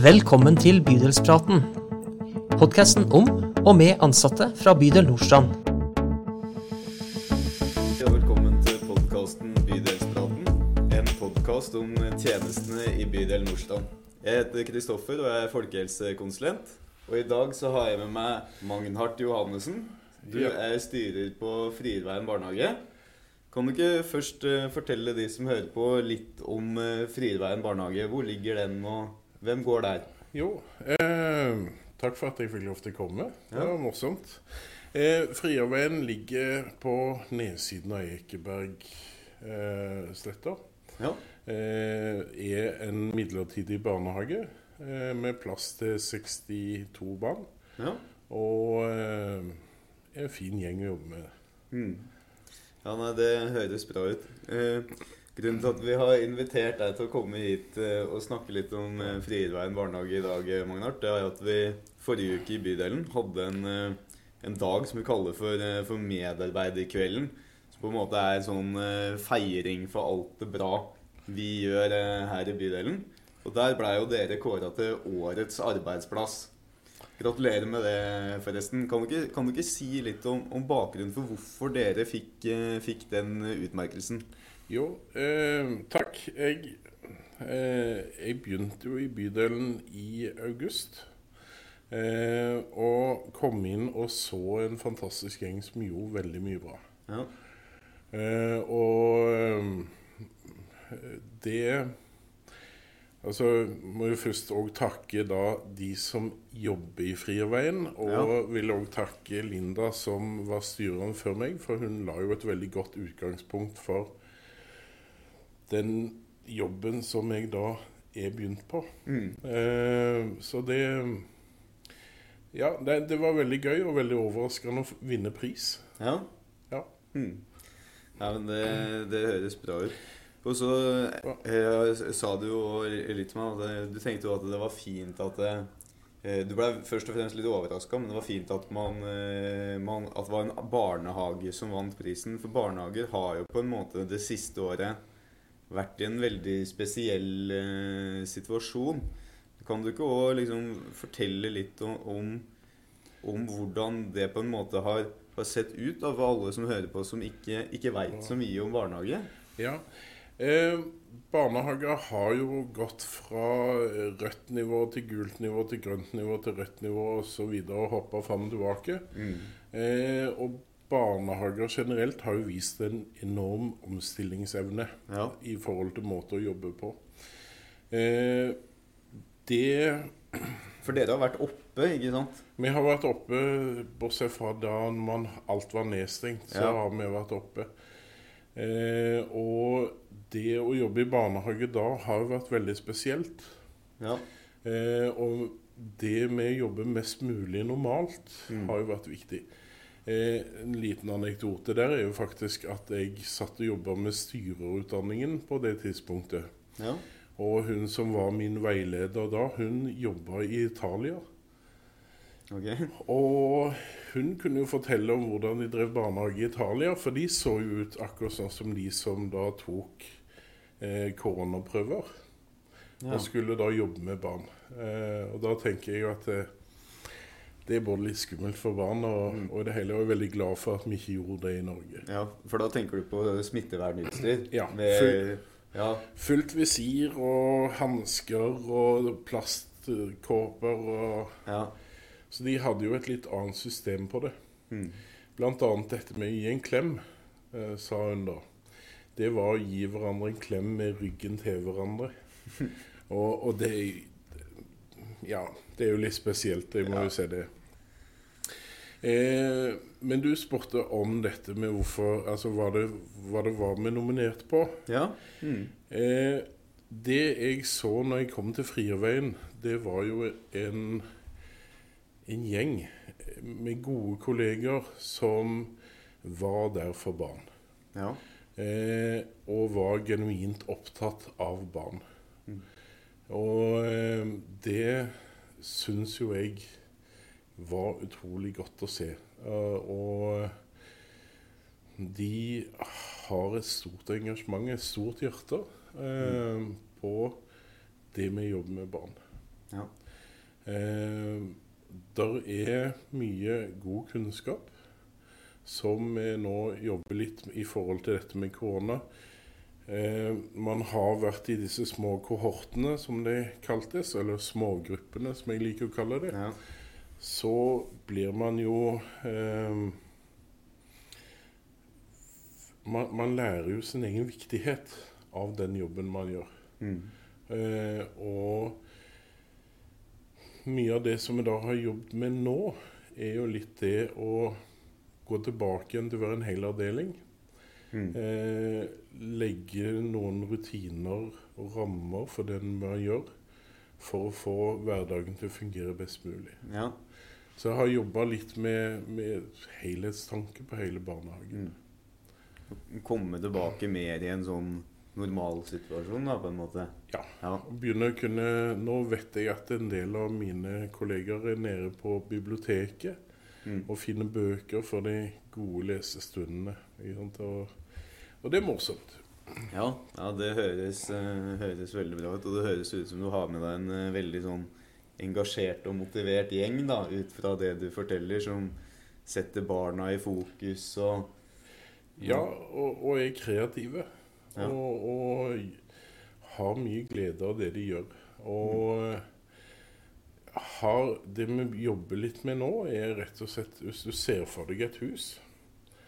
Velkommen til Bydelspraten. Podkasten om og med ansatte fra bydel Nordstrand. Ja, velkommen til podkasten Bydelspraten. En podkast om tjenestene i bydel Nordstrand. Jeg heter Kristoffer og jeg er folkehelsekonsulent. Og i dag så har jeg med meg Magnhart Johannessen. Du er styrer på Frierveien barnehage. Kan du ikke først eh, fortelle de som hører på, litt om uh, Frierveien barnehage? Hvor ligger den, og hvem går der? Jo, eh, takk for at jeg fikk lov til å komme. Det Ja. var morsomt. Eh, Frierveien ligger på nedsiden av Ekebergsletta. Eh. Ja. eh, er en midlertidig barnehage eh, med plass til 62 barn. ja. Og eh, er en fin gjeng å jobbe med. Mm. Ja, nei, det høres bra ut. Eh, grunnen til at vi har invitert deg til å komme hit eh, og snakke litt om eh, Frierveien barnehage i dag, eh, Magnart, det er at vi forrige uke i bydelen hadde en, en dag som vi kaller for, for medarbeiderkvelden. Som på en måte er en sånn feiring for alt det bra vi gjør her i bydelen. Og der blei jo dere kåra til årets arbeidsplass. Gratulerer med det, forresten. Kan du ikke, kan du ikke si litt om, om bakgrunnen for hvorfor dere fikk, fikk den utmerkelsen? Jo, eh, takk. Jeg, eh, jeg begynte jo i bydelen i august. Eh, og kom inn og så en fantastisk gjeng som gjorde veldig mye bra. Ja. Eh, og eh, det Altså, må jo først òg takke da de som jobber i Frierveien. Og Ja. vil òg takke Linda som var styreren før meg, for hun la jo et veldig godt utgangspunkt for den jobben som jeg da er begynt på. Mm. Eh, så det Ja, det, det var veldig gøy og veldig overraskende å vinne pris. Ja. Ja. Mm. ja men det, det høres bra ut. Og så eh, sa du jo litt med at du tenkte jo at det var fint at det, eh, Du ble først og fremst litt overraska, men det var fint at, man, eh, man, at det var en barnehage som vant prisen. For barnehager har jo på en måte det siste året vært i en veldig spesiell eh, situasjon. Kan du ikke òg liksom fortelle litt om, om, om hvordan det på en måte har, har sett ut av alle som hører på, som ikke, ikke veit så mye om barnehage? Ja. Eh, barnehager har jo gått fra rødt nivå til gult nivå til grønt nivå til rødt nivå osv. og, og hoppa fram og tilbake. Eh, og barnehager generelt har jo vist en enorm omstillingsevne Ja. i forhold til måte å jobbe på. Eh, det For dere har vært oppe, ikke sant? Vi har vært oppe, bortsett fra da man, alt var nedstengt, så Ja. har vi vært oppe. Eh, og det å jobbe i barnehage da har jo vært veldig spesielt. Ja. Eh, og det med å jobbe mest mulig normalt Mm. har jo vært viktig. Eh, en liten anekdote der er jo faktisk at jeg satt og jobba med styrerutdanningen på det tidspunktet. ja. Og hun som var min veileder da, hun jobba i Italia. Okay. Og hun kunne jo fortelle om hvordan de drev barnehage i Italia, for de så jo ut akkurat sånn som de som da tok eh, koronaprøver. Ja. Og skulle da jobbe med barn. Eh, og da tenker jeg jo at det, det er både litt skummelt for barn, og, Mm. og det hele er jeg veldig glad for at vi ikke gjorde det i Norge. ja. For da tenker du på smittevernutstyr? Ja, Med, ja. Fullt visir og hansker og plastkåper og ja. Så de hadde jo et litt annet system på det. Mm. Blant annet dette med å gi en klem, eh, sa hun da. Det var å gi hverandre en klem med ryggen til hverandre. og, og det Ja, det er jo litt spesielt, jeg må Ja. jo si det. Eh, men du spurte om dette med hvorfor Altså hva det, hva det var vi nominerte på. ja. Mm. Eh, det jeg så når jeg kom til Frierveien, det var jo en, en gjeng med gode kolleger som var der for barn. ja. Eh, og var genuint opptatt av barn. Og eh, det syns jo jeg var utrolig godt å se. Eh, og de har et stort engasjement, et stort hjerte, eh, på det med jobber med barn. Ja. Eh, der er mye god kunnskap som vi nå jobber litt i forhold til dette med korona. Eh, man har vært i disse små kohortene, som det kaltes, eller smågruppene, som jeg liker å kalle det. Ja. Så blir man jo eh, man, man lærer jo sin egen viktighet av den jobben man gjør. Mm. Eh, og mye av det som vi da har jobbet med nå, er jo litt det å gå tilbake igjen til å være en hel avdeling. Mm. Eh, legge noen rutiner og rammer for det man gjør, for å få hverdagen til å fungere best mulig. ja. Så jeg har jobba litt med, med helhetstanke på hele barnehagen. Mm. Komme tilbake mer i en sånn normalsituasjon, da, på en måte. Ja. Ja. Begynne å kunne, Nå vet jeg at en del av mine kolleger er nede på biblioteket Mm. og finner bøker for de gode lesestundene. Og, og det er morsomt. Ja, ja det høres, eh, høres veldig bra ut. Og det høres ut som du har med deg en eh, veldig sånn engasjert og motivert gjeng, da, ut fra det du forteller, som setter barna i fokus og Ja, og, og er kreative. Ja. Og, og har mye glede av det de gjør. Og har, det vi jobber litt med nå, er rett og slett Hvis du ser for deg et hus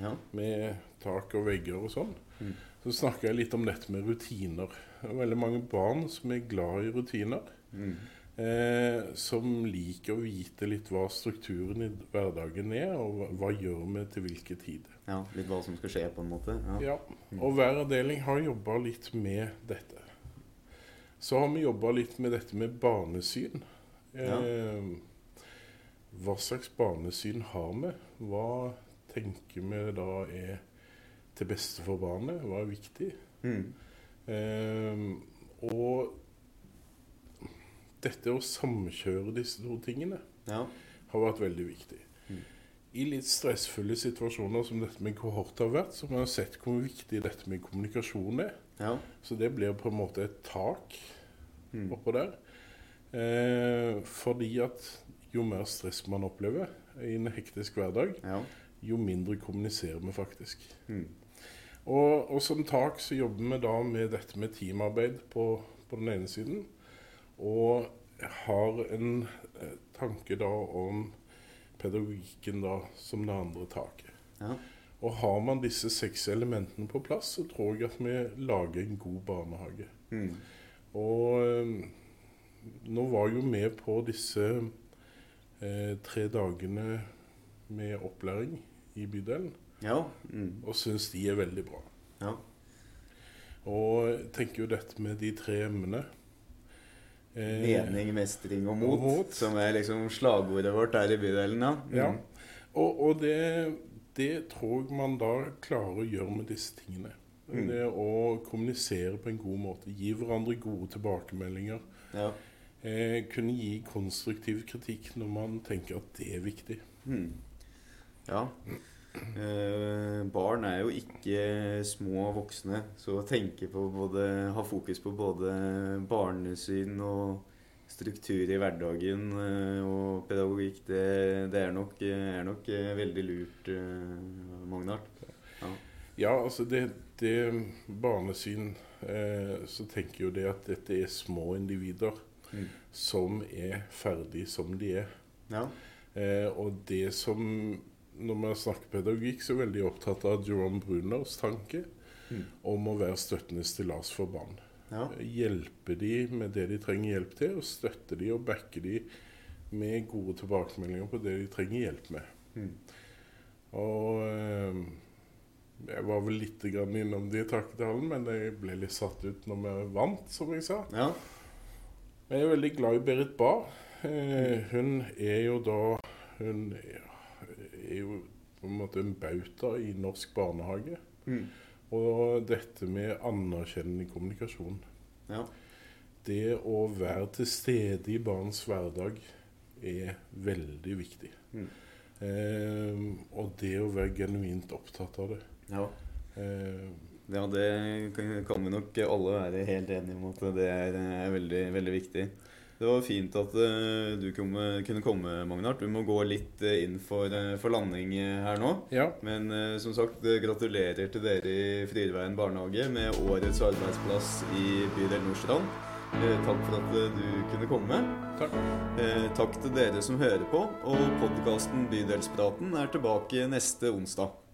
Ja. med tak og vegger og sånn, Mm. så snakker jeg litt om dette med rutiner. Det er veldig mange barn som er glad i rutiner. Mm. Eh, som liker å vite litt hva strukturen i hverdagen er, og hva, gjør vi til hvilke tider. ja. Litt hva som skal skje, på en måte. Ja. Ja, og hver avdeling har jobba litt med dette. Så har vi jobba litt med dette med barnesyn. Eh, hva slags barnesyn har vi? Hva tenker vi da er til beste for barnet? Hva er viktig? Mm. Eh, og dette å samkjøre disse to tingene ja. har vært veldig viktig. Mm. I litt stressfulle situasjoner som dette med kohort har vært, så har man sett hvor viktig dette med kommunikasjon er. ja. Så det blir på en måte et tak Mm. oppå der. Eh, fordi at jo mer stress man opplever i en hektisk hverdag, ja. Jo mindre kommuniserer vi faktisk. Mm. Og, og som tak så jobber vi da med dette med teamarbeid på, på den ene siden. Og har en eh, tanke da om pedagogikken da som det andre taket. ja. Og har man disse seks elementene på plass, så tror jeg at vi lager en god barnehage. Mm. Og eh, nå var jo med på disse eh, tre dagene med opplæring i bydelen, ja. Mm. og syns de er veldig bra. ja. Og jeg tenker jo dette med de tre emnene eh, Mening, mestring og mot, og mot. som er liksom slagordet vårt her i bydelen. Ja. Mm. Ja. Og, og det, det tror jeg man da klarer å gjøre med disse tingene. Mm. Det å kommunisere på en god måte. Gi hverandre gode tilbakemeldinger. Ja. Eh, kunne gi konstruktiv kritikk når man tenker at det er viktig. Mm. Ja. Eh, barn er jo ikke små voksne, så å tenke på både Ha fokus på både barnesyn og struktur i hverdagen eh, og pedagogikk, det, det er, nok, er nok eh, veldig lurt, eh, Magnart. Ja. Ja, altså det, det barnesyn eh, Så tenker jo det at dette er små individer Mm. som er ferdig som de er. Ja. Eh, og det som Når man snakker pedagogikk, så er jeg veldig opptatt av Jerome Bruners tanke Mm. om å være støttende stillas for barn. Ja. Hjelpe de med det de trenger hjelp til, og støtte de og backe de med gode tilbakemeldinger på det de trenger hjelp med. Mm. Og eh, jeg var vel litt grann innom det i takketalen, men jeg ble litt satt ut når vi vant, som jeg sa. ja. Jeg er veldig glad i Berit Bahr. Eh, hun er jo da Hun er, jo på en måte en bauta i norsk barnehage. Mm. Og dette med anerkjennende kommunikasjon. ja. Det å være til stede i barns hverdag er veldig viktig. Mm. Eh, og det å være genuint opptatt av det. ja. Eh, Ja, det kan kan vi nok alle være helt enige om at det er, er veldig, veldig viktig. Det var fint at uh, du kunne, komme, Magnart. Du må gå litt uh, inn for, uh, for, landing her nå. Ja. Men som sagt, gratulerer til dere i Frierveien barnehage med årets arbeidsplass i bydel Nordstrand. takk for at du kunne komme. Takk. takk til dere som hører på. Og podkasten Bydelspraten er tilbake neste onsdag.